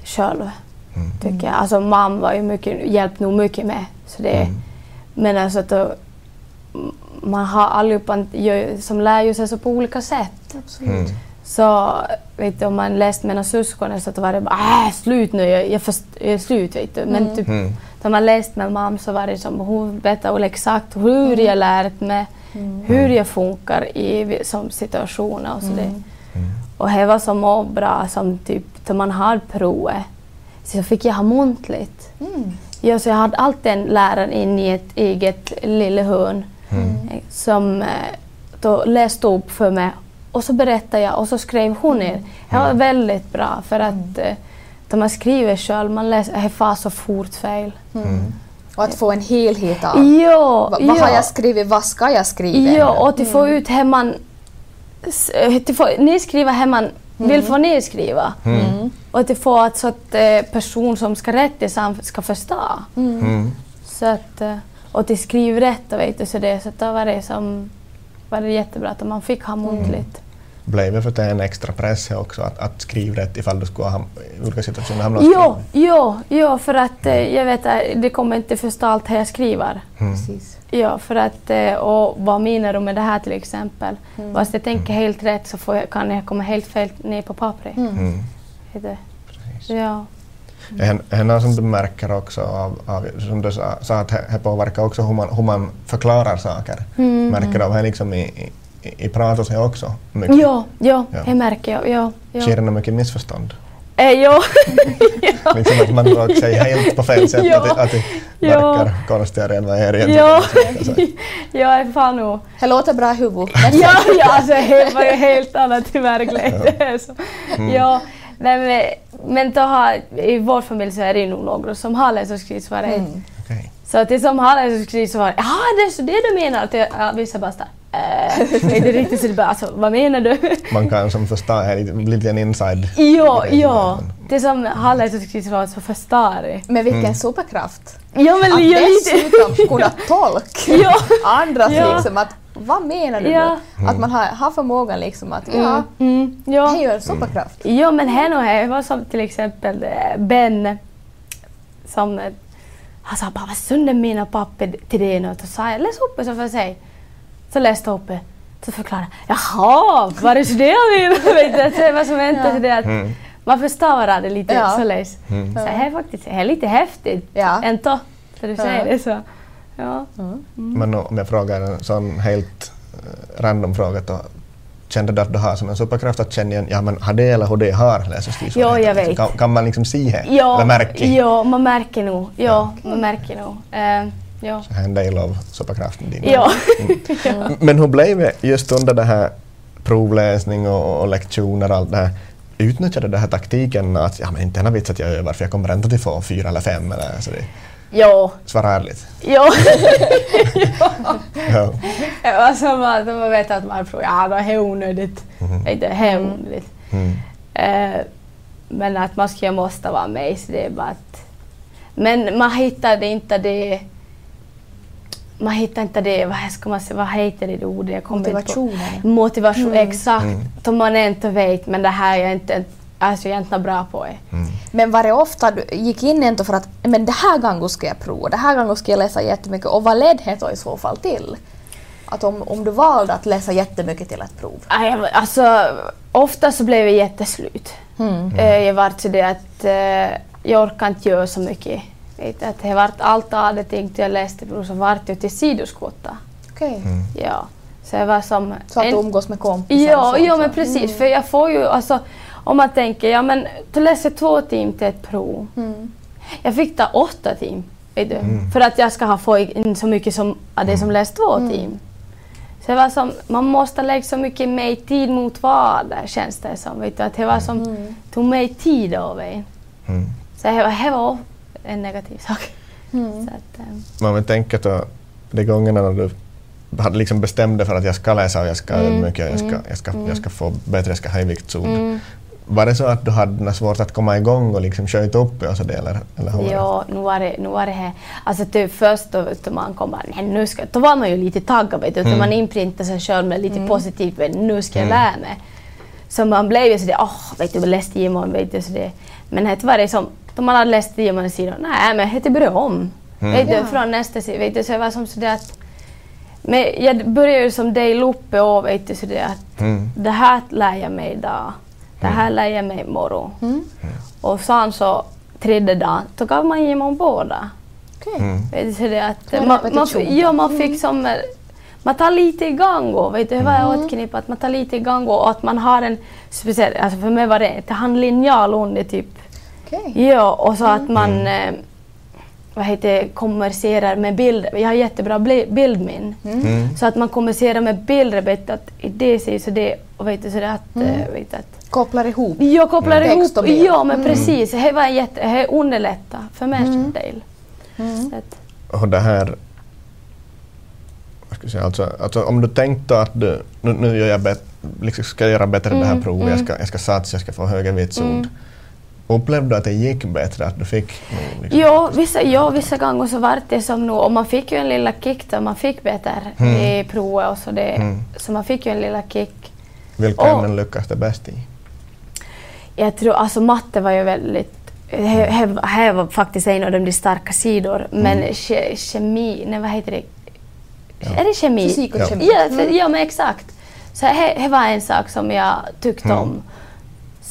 själv. Mm. Tycker jag. Alltså mamma var ju mycket, hjälpt nog mycket med. Så det, Mm. Men alltså att då, man har allihopa gör- som lär ju sig så på olika sätt. Mm. Så vet du, om man läst med några syskon så var det bara äh, slut nu, jag, jag, först, jag är slut vet du. Men typ, Mm. när man läst med mamma så var det som hon berättade exakt hur jag lärt mig, hur jag funkar i som situationer och så det. Och det var så må bra som typ när man hade provet så fick jag ha muntligt. Ja, så jag hade alltid en lärare in i ett eget lilla hörn som eh, då läste upp för mig och så berättade jag och så skrev hon ner. Det var väldigt bra för att eh, när man skriver själv, man läser, det far så fort fel. Och att få en helhet av Ja, vad, vad ja. har jag skrivit, vad ska jag skriva? Ja, och att få ut hur man... eh, få nedskriva hur man vill få nedskriva. Och att få att så att eh, person som ska rätta sig ska förstå. Mm. Så att, eh, och till skriv rätt och vet du, så det, så att då var det som var det jättebra att man fick ha muntligt. Blev det för att det är en extra press också att, att skriva rätt ifall du skulle ha i olika situationer hamnat Jo, jo, jo, för att eh, jag vet att det kommer inte förstå allt jag skriver. Precis. Ja, för att, eh, och vad menar du med det här till exempel? Fast jag tänker helt rätt så får jag, kan jag komma helt fel ner på pappret. Mm. Precis. Ja. Är en- något som du märker också av, av som du sa, sa att det påverkar också hur man, hur man förklarar saker. Mm. Märker du av det liksom i, i, i prat och så också mycket? Ja, ja, Ja. det märker jag. Ja, ja. Sker det mycket missförstånd? Eh, ja. ja. Liksom att man råkar säga helt på fel sätt, Ja. att, att det Ja. verkar konstigare än vad det är egentligen. Ja, ja, fan nog. Det låter bra i huvudet. Ja, ja alltså det var ju helt annat i verkligheten. Ja, nej, men, men då har, i vår familj så är det nog några som har läs och skrivsvårighet. Mm. okej. Så att det som har läs och skrivsvårighet, ja det är så det du menar? Att jag, ja, vissa bara såhär, äh, är det riktigt så det bara, alltså vad menar du? Man kan som förstå här lite, en inside. ja, grej, ja. men- Det som har läs och skrivsvårighet så förstår det. Med vilken Mm. superkraft! Ja men Att lite... dessutom kunna tolka Ja. andras Ja. liksom att vad menar du Ja. nu? Att man har, har förmågan liksom att ja, Mm, ja. det är ju en superkraft. Ja, men här och här var som till exempel eh, Ben som eh, han sa bara vad sönder mina papper till det nu. Och så sa jag läs upp det så får jag säga. Så läste jag upp det. Så förklarade jag jaha, var det så det jag var som väntat till det att Mm. man förstår det lite Ja. så läs. Mm. Så här är faktiskt här är lite häftigt. Ja. Ändå, för du säger Ja. det så. Ja. Men om jag frågar en sån helt eh, random fråga då. kände du att du har som en superkraft att känna igen, ja men har det eller har det har läs och Jo, jag vet. Kan, kan man liksom se det? Ja, Eller märka? ja, man märker nog. Ja, man märker nog. Eh, ja. Så här en del av superkraften din. Ja. Mm. Men hur blev det just under det här provläsning och, och lektioner och allt det här? Utnyttjade det här taktiken att ja, men inte en vits att jag övar för jag kommer ändå till få fyra eller fem eller så det. Ja. Svara ärligt. Ja. Ja. alltså man, man vet att man tror ja det är onödigt. Inte det är onödigt. Mm. Eh, men att man ska måste vara med så det är bara att... Men man hittade inte det... Man hittar inte det, vad ska man säga, vad heter det ordet? Jag inte Motivationen. Motivation, exakt. Mm. Man inte vet, men det här är jag inte, alltså jag är inte bra på. Det. Mm. Men var det ofta du gick in ändå för att men det här gången ska jag prova, det här gången ska jag läsa jättemycket och vad ledde det då i så fall till? Att om, om du valde att läsa jättemycket till ett prov? Nej, Alltså, ofta så blev jag jätteslut. Mm. Eh, Jag var till det att eh, jag orkar inte göra så mycket. Att det vart allt av det tänkte jag läste prov så vart jag till sidoskotta. Okej. Mm. Ja. Så jag var som... Så att du en- umgås med kompisar? och Ja, sånt, ja så. men precis. Mm. För jag får ju alltså, om man tänker, ja men du läser två timmar till ett prov. Mm. Jag fick ta åtta timmar. Mm. För att jag ska ha få in så mycket som av det som läst två Mm. timmar. Så det var som, man måste lägga så mycket mer tid mot vad känns det som. Vet du? Att det var som, Mm. tog mer tid av en. Mm. Så det var, det var en negativ sak. Mm. Så att, ehm, Men om vi tänker då, de gångerna när du hade liksom bestämt dig för att jag ska läsa och jag ska Mm, mycket, jag ska, mm, jag, ska, mm. jag ska få bättre, jag ska ha i viktzon. Mm. Var det så att du hade svårt att komma igång och liksom sköta upp och så det, eller, eller hur? Ja, nu var det, nu var det här. Alltså typ först då, då man kom bara, nej nu ska, då var man ju lite taggad vet du, Mm. mm. man inprintade sig själv med lite positivt, men nu ska jag Mm. lära mig. Så man blev ju sådär, åh, vet du, läste imorgon, vet du, så det. Men det var det som, då man hade läst imorgon sidor, nej men det började om. Mm. Vet du, Ja. från nästa sida, vet du, så jag var som sådär att men jag började ju som dela upp och vet du, sådär att Mm. det här lär jag mig idag, det här lär jag mig imorgon. Mm. Och sen så tredje dagen, då gav man igenom båda. Okej. Mm. Vet du, det att var man, man, ja, man fick som... eh, Man tar lite igång och vet du, det var Mm. åtknippat, att man tar lite igång och att man har en speciell, alltså för mig var det, det hann linjal under typ, Okej. ja och så Mm. att man eh, vad heter konverserar med bilder. Jag har jättebra bildmin. Mm. Så att man konverserar med bilder, vet att i det sägs så det, och vet du, så det att, Mm. eh, vet du, att Kopplar ihop. jag kopplar Mm. ihop, Text och bild. ja men Mm. precis, det var jätte, det underlättar för mig Mm. del. Mm. Och det här... Vad ska jag säga, alltså, alltså om du tänkte att du, nu, nu gör jag bet, liksom ska jag göra bättre det här Mm, provet, mm. jag, ska, jag ska satsa, jag ska få högre vitsord. Mm. Upplevde du att det gick bättre, att du fick liksom, Ja, vissa, ja, vissa gånger så var det som nu, och man fick ju en lilla kick då man fick bättre Mm. i provet och så det, Mm. så man fick ju en lilla kick. Vilka Och- ämnen lyckas det bäst i? Jag tror, alltså matte var ju väldigt, här, var faktiskt en av de starka sidor, men Mm. ke, kemi, nej vad heter det? Ja. Är det kemi? Fysik och Ja. kemi. Ja, för, Mm. ja men exakt. Så det var en sak som jag tyckte Mm.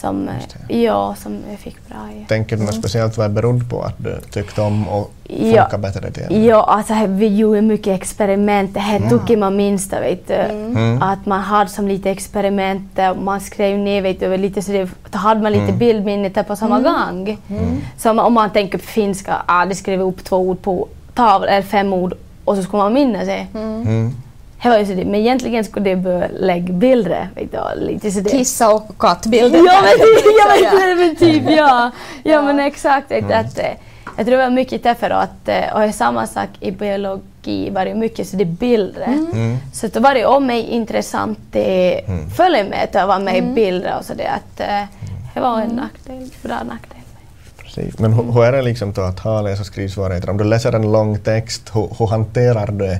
Om. Som, ja, som jag fick bra i. Tänker du något speciellt vad det berodde på att du tyckte om och Ja. funkar bättre till? Ja, alltså vi gjorde mycket experiment. Det här Mm. tycker man minst vet du. Mm. Att man hade som lite experiment, och man skrev ner vet du, lite så det, då hade man lite Mm. bildminne där på samma gång. Som om man tänker på finska, ah, det skrev upp två ord på tavlan, eller fem ord, och så skulle man minnas det. Mm. Det var ju så det. Men egentligen skulle det börja lägga bilder. Vet du, lite så det. Kissa och kattbilder. Ja men, ja, men, men typ ja. Ja men exakt. Att, att, eh, jag tror det var mycket därför att, eh, och samma sak i biologi var det mycket så det är bilder. Mm. Så det var det om mig intressant det Mm. följer med att vara med i bilder och så det att eh, det var en nackdel, bra nackdel. Precis. Men hur, hur är det liksom då att ha läs och skrivsvårigheter? Om du läser en lång text, hur, hur hanterar du det?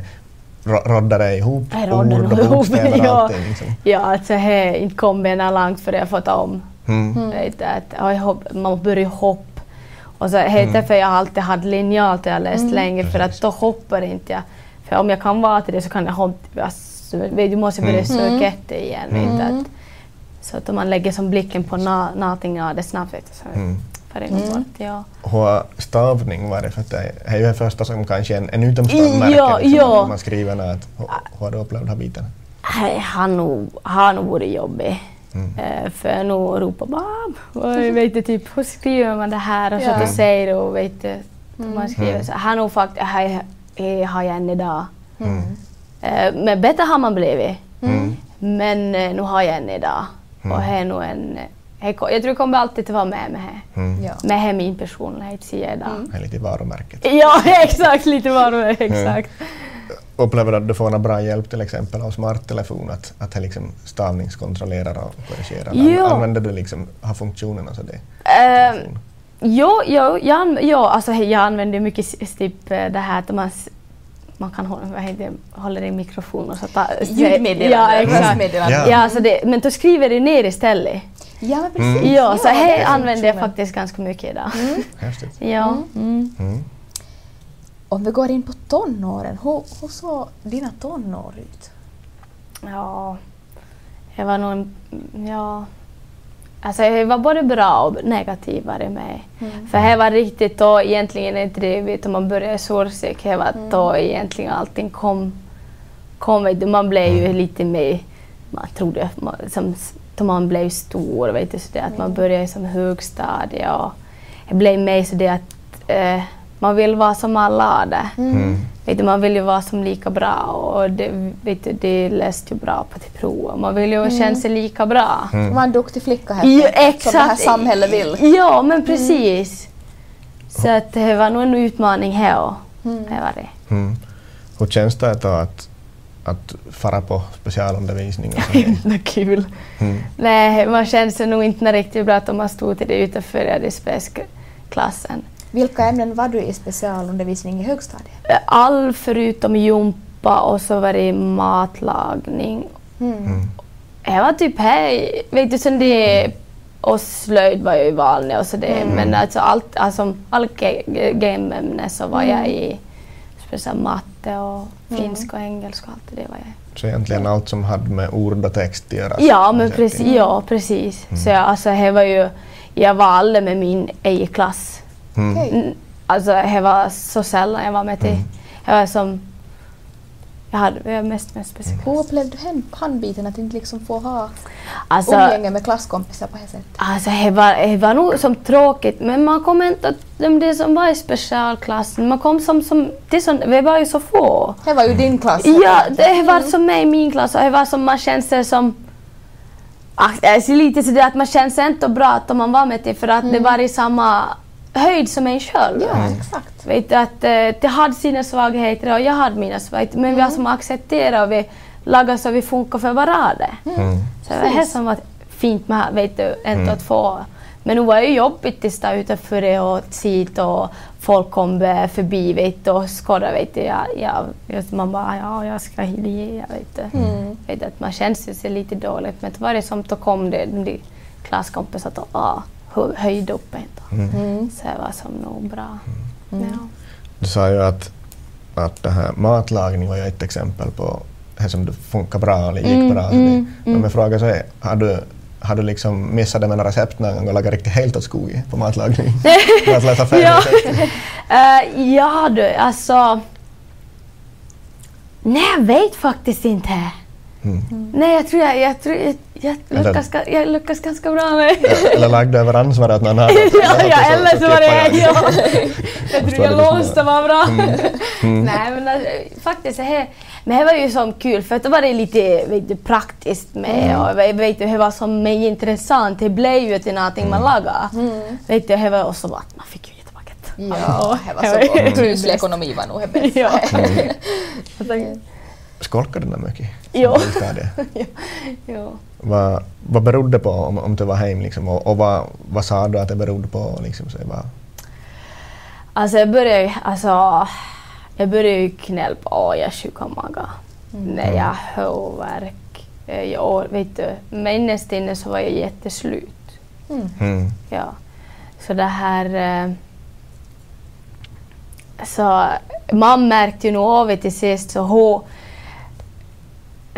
Ro- Roddar det ihop Jag ord och ihop, bokstäver och ja. allting? Liksom? Ja, alltså det inte kom en långt för jag fått om. Mm. Vet du, att, hopp, man börjar hoppa. Och så är Mm. det därför jag alltid hade linjalt jag har läst länge för att då hoppar inte jag. För om jag kan vara till det så kan jag hoppa. Alltså, vet du måste börja Mm. söka efter igen. Vet du, Mm. att, så att om man lägger som blicken på na, någonting av det snabbt vet så Mm. För det går Mm. Ja. Har stavning varit för dig? Det är ju det första som kanske en, en utomstående Ja, märker liksom, ja. när man skriver något. Hur, hur har du upplevt den här biten? Nej, han nog- har nog varit jobbig. Mm. Eh, för jag nog ropar mam och vet inte, typ hur skriver man det här och så Ja. att säger och vet du, Mm. man skriver så. Han nog faktiskt, här här har jag än idag. Mm. Eh, men bättre har man blivit. Mm. Men eh, nu har jag en idag. Mm. Och det är nog en, det jag tror det kommer alltid att vara med mig här. Mm. Ja. Är min personlighet, säger jag. Mm. Är lite varumärket. Ja, exakt, lite det är, exakt. Upplever du att du får någon bra hjälp till exempel av smarttelefon att, att det liksom stavningskontrollerar och korrigerar? Jo. Använder du liksom, har funktionerna så det? Eh, jo, jo, jag, anv- jo alltså, jag använder mycket typ eh, det här att man, man kan hålla, vad heter det, håller i mikrofon och så ta, Ljudmeddelande, Ja, exakt. Ja. Ja, så det, men då skriver du ner istället. Ja, men Mm. precis. Ja, så det här är använder jag faktiskt ganska mycket idag. Häftigt. Ja. Mm. Mm. Om vi går in på tonåren, hur, hur såg dina tonår ut? Ja, jag var nog en, ja. Alltså jag var både bra och negativare med. För det var riktigt då egentligen inte det vet du, man började sorsik, det var då egentligen allting kom, kom man blev ju lite mer, man trodde, man, som, då man blev stor, vet du, så det att man började som högstadie och det blev mer så det att eh, man vill vara som alla andra. Mm. Vet du, man vill ju vara som lika bra och det, vet du, det läste ju bra på till prov. Man vill ju känna sig lika bra. Mm. Var en duktig flicka helt Ja, enkelt, som det här samhället vill. Ja, men precis. Så att det var nog en utmaning här. Mm. Det var det. Mm. Hur känns det då att, att fara på specialundervisning? Och? Vad kul. mm. Nej, man känner sig nog inte riktigt bra att man stod till det utanför i klassen. Vilka ämnen var du i specialundervisning i högstadiet? All förutom jumpa och så var det matlagning Mm. Jag var typ här, vet du, sen det och slöjd var jag ju vanlig och så det, men alltså allt, alltså all gameämne så var jag i speciellt matte och finska och engelska och allt det var jag. Så egentligen allt som hade med ord och text att göra? Ja, men precis, ja, precis. Så jag, alltså, det var ju, jag var aldrig med min egen klass. Mm. Mm, Alltså det var så sällan jag var med till, jag var som, jag hade mest med speciellt. Hur upplevde du handbiten att inte liksom få ha Alltså, umgänge med klasskompisar på det sättet? Alltså det var, det var nog som tråkigt men man kom inte att de det som var i specialklassen, man kom som, som det, som, vi var ju så få. Det var ju din klass. Ja, det var som med i min klass och det var som man kände sig som Alltså lite sådär att man kände sig inte bra att man var med till för att det var i samma höjd som en själv. Ja, exakt. Vet att eh, det hade sina svagheter och jag hade mina svagheter men vi har som accepterat och vi lagar så vi funkar för varandra. Mm. Så det var det som var fint med vet du, inte att få. Men nu var det ju jobbigt att stå utanför det och sit och folk kom förbi vet du, och skådade. Vet du, ja, ja, just man bara ja, jag ska ge, vet du. Vet du, att man känns ju sig lite dåligt men det var det som då kom det, de klasskompisar att ah, hö- höjde upp. Mm. Så det var som nog bra. Ja. Du sa ju att, att det här matlagning var ju ett exempel på det som funkar bra eller gick Mm, bra. mm, Om jag frågar så är, har du, har du liksom missat det med några recept någon gång och lagat riktigt helt åt skogen på matlagning? Att läsa fel Ja. recept? Eh, ja du, alltså... Nej, jag vet faktiskt inte. Mm. Nej, jag tror jag, jag, tror jag, jag, Eller- lyckas, ga- jag lyckas ganska bra med Eller lagde över ansvaret någon hade ja, ja, eller så var det jag. Ja. Jag tror jag lite låste var bra. Mm. Nej, men alltså, faktiskt det här, men det var ju som kul för att det var det lite vet du, praktiskt med och jag vet du, det var som mer intressant. Det blev ju till någonting man lagade. Vet du, det var också att man fick ju jättevackert. Ja, det var så Mm. bra. Ryslig ekonomi var nog det bästa. Mm. Skolkade du mycket? Jo. Högstadie? Jo. Vad, vad berodde det på om, om du var hem liksom, och, och vad, vad sa du att det berodde på? Liksom, så vad, Alltså jag började ju, alltså, jag började ju knälpa och jag sjuk av magen. När jag har huvudvärk. Jag, vet du, men innerst inne så var jag jätteslut. mm. Ja. Så det här... eh, Så man märkte ju nog av det till sist så hon...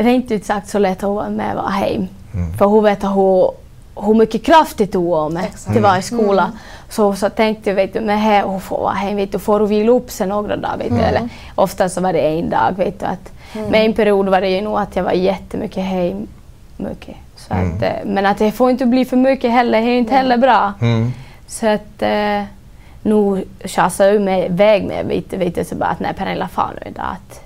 Rent ut sagt så lät hon med vara hem. Mm. För hon vet hon, hur mycket kraft det tog av mig till varje skola. Så, så tänkte jag, vet du, men här, hon får vara hem, vet du, får du vila upp sig några dagar, vet du. Eller ofta så var det en dag, vet du. Att, Men en period var det ju nog att jag var jättemycket hem, mycket. Så att, eh, men att det får inte bli för mycket heller, det är inte heller bra. Mm. Så att eh, nu tjasade jag mig iväg med vet, vet du, så bara att nej Pernilla far nu idag. Att,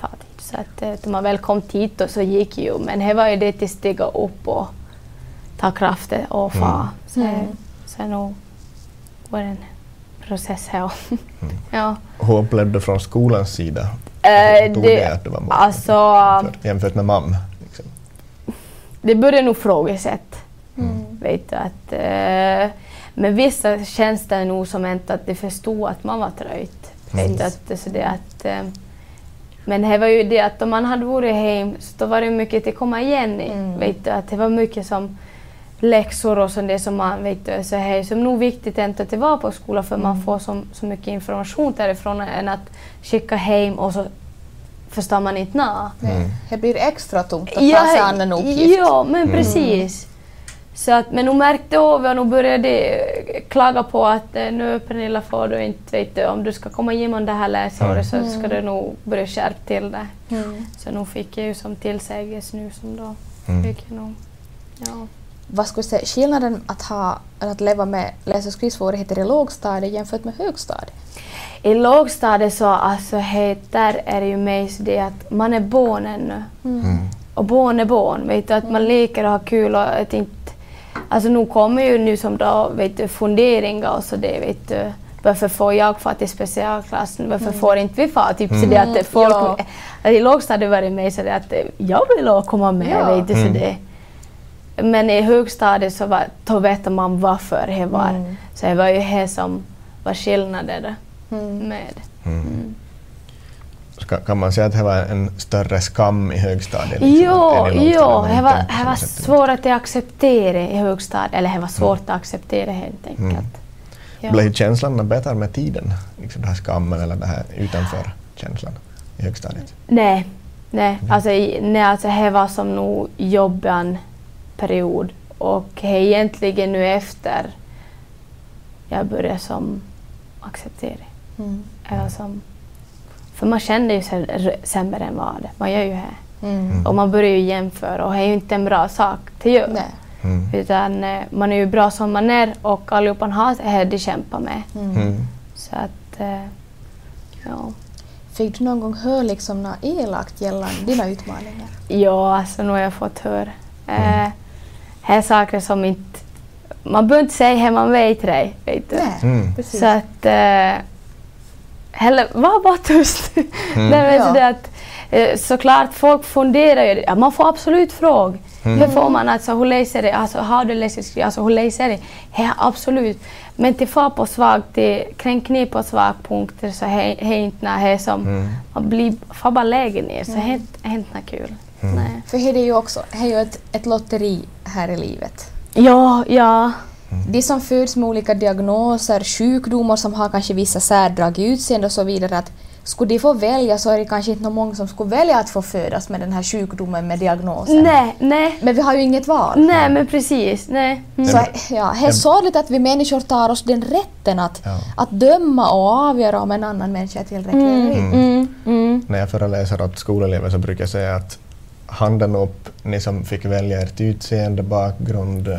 att. Så att eh, när man väl kom dit och så gick ju, men det var ju det till stiga upp och ta kraften och fara. Så, Mm. så nog var det en process här. ja. Hur upplevde du från skolans sida? Eh, tog det- det att du var borta? alltså- jämfört, jämfört med mamma? Liksom. Det började nog frågesätt. Mm. Vet du, att, eh, men vissa känns det nog som inte att de förstod att man var trött. Vet du, att, det- så det att, eh, men det var ju det att om man hade varit hem så då var det mycket att komma igen i. Mm. Vet du, att det var mycket som läxor och sånt det som man vet du, så det är som nog viktigt inte att det var på skolan för man får så, så mycket information därifrån än att skicka hem och så förstår man inte nå. Nej. Det blir extra tungt att ta sig an en uppgift. Ja, men precis. Så att, men hon märkte av och nu började eh, klaga på att eh, nu Pernilla får du inte, vet du, om du ska komma igenom det här läsåret så ska du nog börja skärpa till det. Mm. Så nu fick jag ju som tillsägelse nu som då Mm. fick jag nog, ja. Vad skulle du säga, skillnaden att, ha, att leva med läs och skrivsvårigheter i lågstadiet jämfört med högstadiet? I lågstadiet så alltså, he, där är det ju mest det att man är barn ännu. Mm. Och barn är barn, vet du, att man leker och har kul och att inte... Alltså nu kommer ju nu som då, vet du, funderingar och så det, vet du. Varför får jag fara till specialklassen? Varför får inte vi fara? Typ så det att det folk... Ja. I lågstadiet var det mer så det att eh, jag vill komma med, Ja. vet du, så Mm. det. Men i högstadiet så var, då vet man varför det var. Mm. Så det var ju det som var skillnaden Mm. Ska, kan man säga att det var en större skam i högstadiet? liksom, Jo, jo, det var, det var svårt att acceptera i högstadiet, eller det var svårt att acceptera helt enkelt. Ja. Blev känslan bättre med tiden? Liksom den här skammen eller den här utanför-känslan i högstadiet? Nej, nej. Alltså, i- nej, alltså det var som nog jobbig period och det är egentligen nu efter jag började som acceptera. Mm. Eller som, för man känner ju sig sämre än vad Man gör ju det. Mm. Och man börjar ju jämföra och det är ju inte en bra sak till göra. Nej. Mm. Utan eh, man är ju bra som man är och allihopa har det de kämpar med. Mm. Mm. Så att, eh, ja. Fick du någon gång höra liksom något elakt gällande dina utmaningar? Ja, alltså nu har jag fått höra. Eh, här är saker som inte... Man behöver inte säga det, man vet det. Vet du. Nej, Mm. precis. Så att... Eh, heller, var bara tyst. Mm. Nej, men Ja. det att, eh, såklart, folk funderar ju. Ja, man får absolut fråga. Mm. Hur får man alltså, hur läser det? Alltså, har du läst? Alltså, hur läser det? Ja, absolut. Men till far på svag, till kränkning på svagpunkter så är inte något som... Mm. Man blir, får bara lägga ner, så det är inte- det är inte något kul. Mm. Nej. För det är ju också det är ju ett, ett lotteri här i livet. Ja, ja. De som föds med olika diagnoser, sjukdomar som har kanske vissa särdrag i utseende och så vidare, att skulle de få välja så är det kanske inte många som skulle välja att få födas med den här sjukdomen med diagnosen. Nej, nej. Men vi har ju inget val. Nej, men precis. Nej. Mm. Så ja, det är sorgligt att vi människor tar oss den rätten att, Ja. att döma och avgöra om en annan människa är tillräcklig inte. Mm, mm. När jag föreläser åt skolelever så brukar jag säga att handen upp, ni som fick välja ert utseende, bakgrund, eh,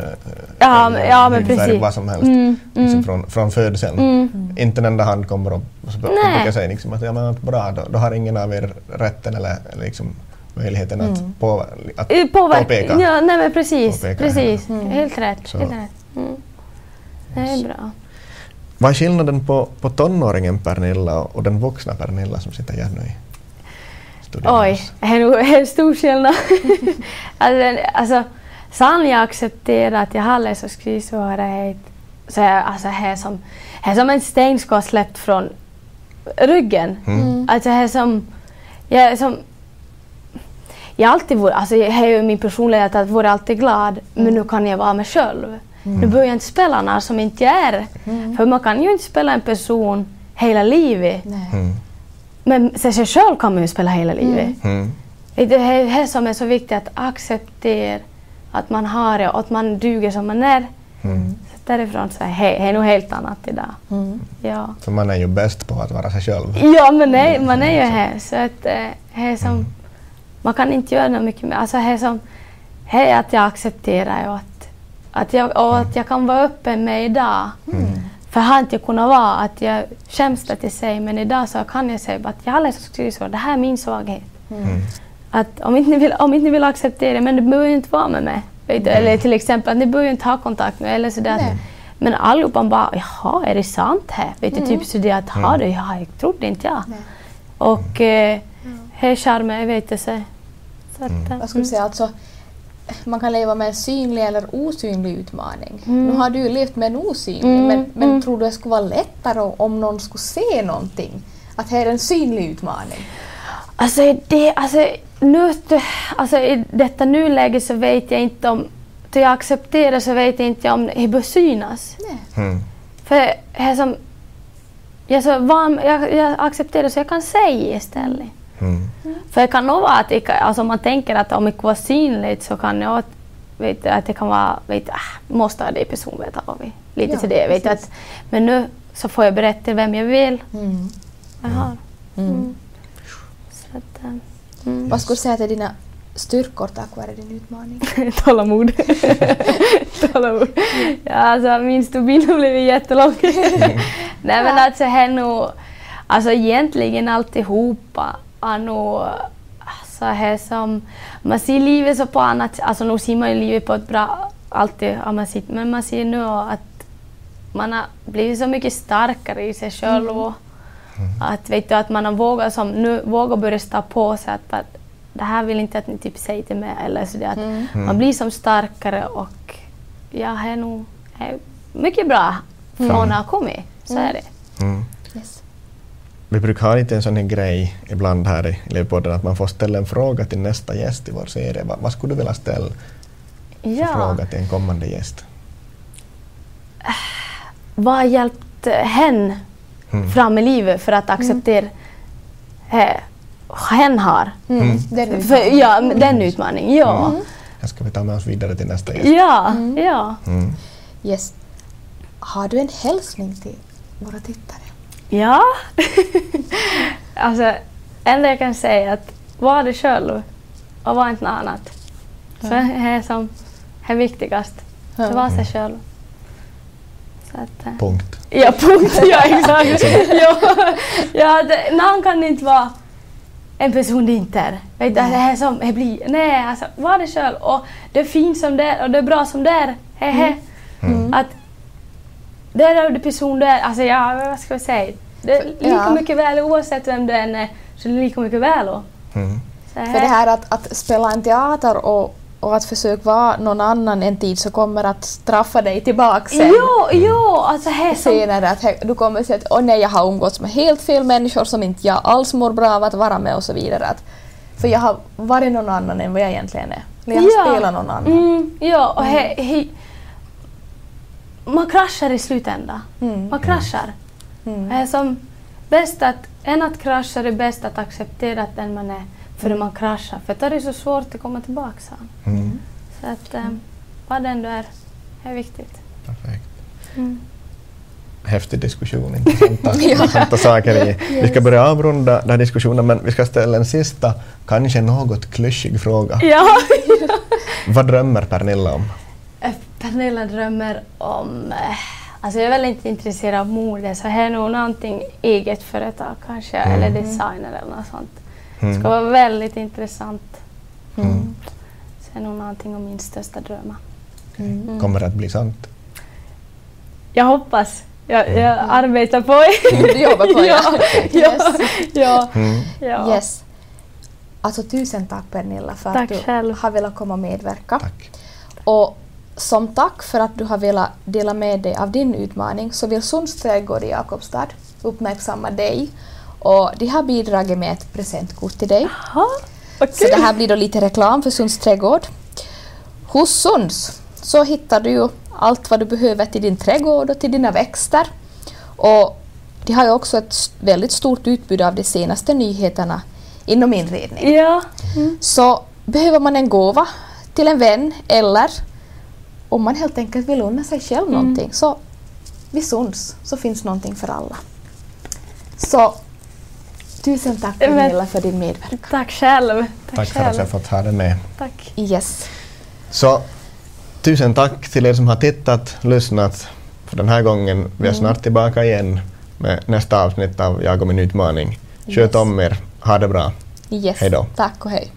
Ja, eller ja, men hudfärg, precis. vad som helst. Mm, Liksom mm. från, från födseln. Mm. Inte en enda hand kommer upp. Så Nej. brukar jag säga liksom att ja, men att bra, då, då har ingen av er rätten eller, liksom möjligheten att, på, att Eh, Påverka. påpeka. Ja, nej men precis. Precis. Mm. Helt rätt. Så. Helt rätt. Mm. Det är bra. Vad är skillnaden på, på tonåringen Pernilla och, och den vuxna Pernilla som sitter här nu? Oj, det är nog en stor skillnad. alltså, alltså, sen jag accepterar att jag har läs och skrivsvårighet så är alltså, det är som, det är som en sten ska släppt från ryggen. Mm. Alltså det är som... Jag är som jag alltid varit, alltså jag har ju min personlighet att vara alltid glad, men nu kan jag vara mig själv. Nu behöver jag inte spela någon som inte jag är. För man kan ju inte spela en person hela livet. Nej. Mm. Men sig själv kan man ju spela hela livet. Mm. Det är det här som är så viktigt att acceptera att man har det och att man duger som man är. Mm. Så därifrån så är det är nog helt annat idag. Mm. Ja. För man är ju bäst på att vara sig själv. Ja, men nej, man är ju här. Så att, eh, det är som, man kan inte göra något mycket mer. Alltså, det är som, det är att jag accepterar och att, att, jag, och att jag kan vara öppen med idag. För har inte jag kunnat vara att jag skäms att jag säger, men idag så kan jag säga att jag har läst och skrivit så, det här är min svaghet. Mm. Att om inte ni vill, om inte ni vill acceptera det, men det behöver ju inte vara med mig. Du? Eller till exempel att ni behöver ju inte ha kontakt med eller sådär. Nej. Men allihopa bara, jaha, är det sant här? Vet du, typ sådär att, ha det, ja, jag trodde inte jag. Nej. Och eh, det är charmen, jag vet inte. Så att, eh, Vad skulle du säga, alltså, man kan leva med en synlig eller osynlig utmaning. Mm. Nu har du ju levt med en osynlig, Mm, men, men mm. tror du det skulle vara lättare om någon skulle se någonting? Att det är en synlig utmaning? Alltså, det, alltså, nu, alltså i detta nuläge så vet jag inte om, då jag accepterar så vet jag inte om det bör synas. Mm. För det är som, jag, så van, jag, jag accepterar så jag kan säga istället. Mm. För det kan nog vara att kan- alltså om man tänker att om det var synligt så kan att, vet, att det kan vara, vet, ah, måste det person veta vad vi, lite Ja, till det. Vet, att, men nu så får jag berätta vem jag vill. Mm. Jag har. Mm. Mm. Så att, eh, mm. Vad skulle du säga till dina styrkor tack vare din utmaning? Tålamod. Tålamod. Ja, alltså, min stubin har blivit jättelång. Nej men alltså, det är nog, alltså egentligen alltihopa är nog, alltså det är som, man ser livet så på annat alltså nu ser man ju livet på ett bra, alltid har man sett, men man ser nu att man har blivit så mycket starkare i sig själv och att, vet du, att man har vågat, som, nu vågar börja stå på sig att, att det här vill inte att ni typ säger till mig eller så det, att Mm. man blir som starkare och ja, det är nog är mycket bra från att ha kommit. Så är det. Mm. Yes. Vi brukar ha lite en sån här grej ibland här i Elevpodden att man får ställa en fråga till nästa gäst i vår serie. Vad, vad skulle du vilja ställa för Ja. fråga till en kommande gäst? Vad har hjälpt hen Mm. fram i livet för att acceptera eh, hen har? Mm. Mm. Den För, ja, den utmaningen, ja. Det ska vi ta med oss vidare till nästa gäst. Ja, ja. Mm. Yes. Har du en hälsning till våra tittare? Ja. alltså, enda jag kan säga är att var dig själv och var inte något annat. För det är som är viktigast. Ja. Att vara sig själv. Så att, eh, Punkt. Ja, punkt. Ja, exakt. ja, ja, det, någon kan inte vara en person det inte är. Vet du, Det är som det blir. Nej, alltså var det själv. Och det är fint som det är och det är bra som det är. Hehe. Mm. Att det är den person du är. Alltså ja, vad ska jag säga? Det är lika Ja. mycket väl oavsett vem du än är. Så det är lika mycket väl. Och, Mm. så För det här att, att spela en teater och, och att försöka vara någon annan en tid så kommer att straffa dig tillbaka sen. Jo, jo, alltså här som... Senare att he- du kommer att säga att åh nej, jag har umgåtts med helt fel människor som inte jag alls mår bra av att vara med och så vidare. Att, för jag har varit någon annan än vad jag egentligen är. Eller jag har Ja. spelat någon annan. Mm, ja, och he, he, man kraschar i slutändan. Mm. Man kraschar. Mm. Det är som bäst att, än att krascha är det bäst att acceptera att den man är före man kraschar. För då är det så svårt att komma tillbaka sen. Mm. Så att eh, vad den du är, är viktigt. Perfekt. Mm. Häftig diskussion, intressanta, intressanta saker i. Vi ska börja avrunda den här diskussionen men vi ska ställa en sista, kanske något klyschig fråga. Ja. Vad drömmer Pernilla om? Pernilla drömmer om... eh, Alltså jag är väldigt inte intresserad av mode så här är nog någonting eget företag kanske eller designer eller något sånt. Det Mm. ska vara väldigt intressant. Mm. Så det är nog någonting om min största drömmar. Mm. Kommer det att bli sant? Jag hoppas. Jag, jag arbetar på det. Du jobbar på det? ja, ja, Yes. ja, Mm. ja. Yes. Alltså tusen tack Pernilla för Tack att du själv. har velat komma och medverka. Tack. Och som tack för att du har velat dela med dig av din utmaning så vill Sunds trädgård i Jakobstad uppmärksamma dig och de har bidragit med ett presentkort till dig. Jaha, vad Så det här blir då lite reklam för Sunds trädgård. Hos Sunds så hittar du ju allt vad du behöver till din trädgård och till dina växter. Och de har ju också ett väldigt stort utbud av de senaste nyheterna inom inredning. Ja. Så behöver man en gåva till en vän eller om man helt enkelt vill unna sig själv någonting så vid Sunds så finns någonting för alla. Så tusen tack Gunilla för din medverkan. Tack själv. Tack för att jag fått ha det med. Tack. Yes. Så tusen tack till er som har tittat, lyssnat för den här gången. Vi är snart tillbaka igen med nästa avsnitt av Jag och min utmaning. Sköt Yes. om er, ha det bra. Yes. Hej då. Tack och hej.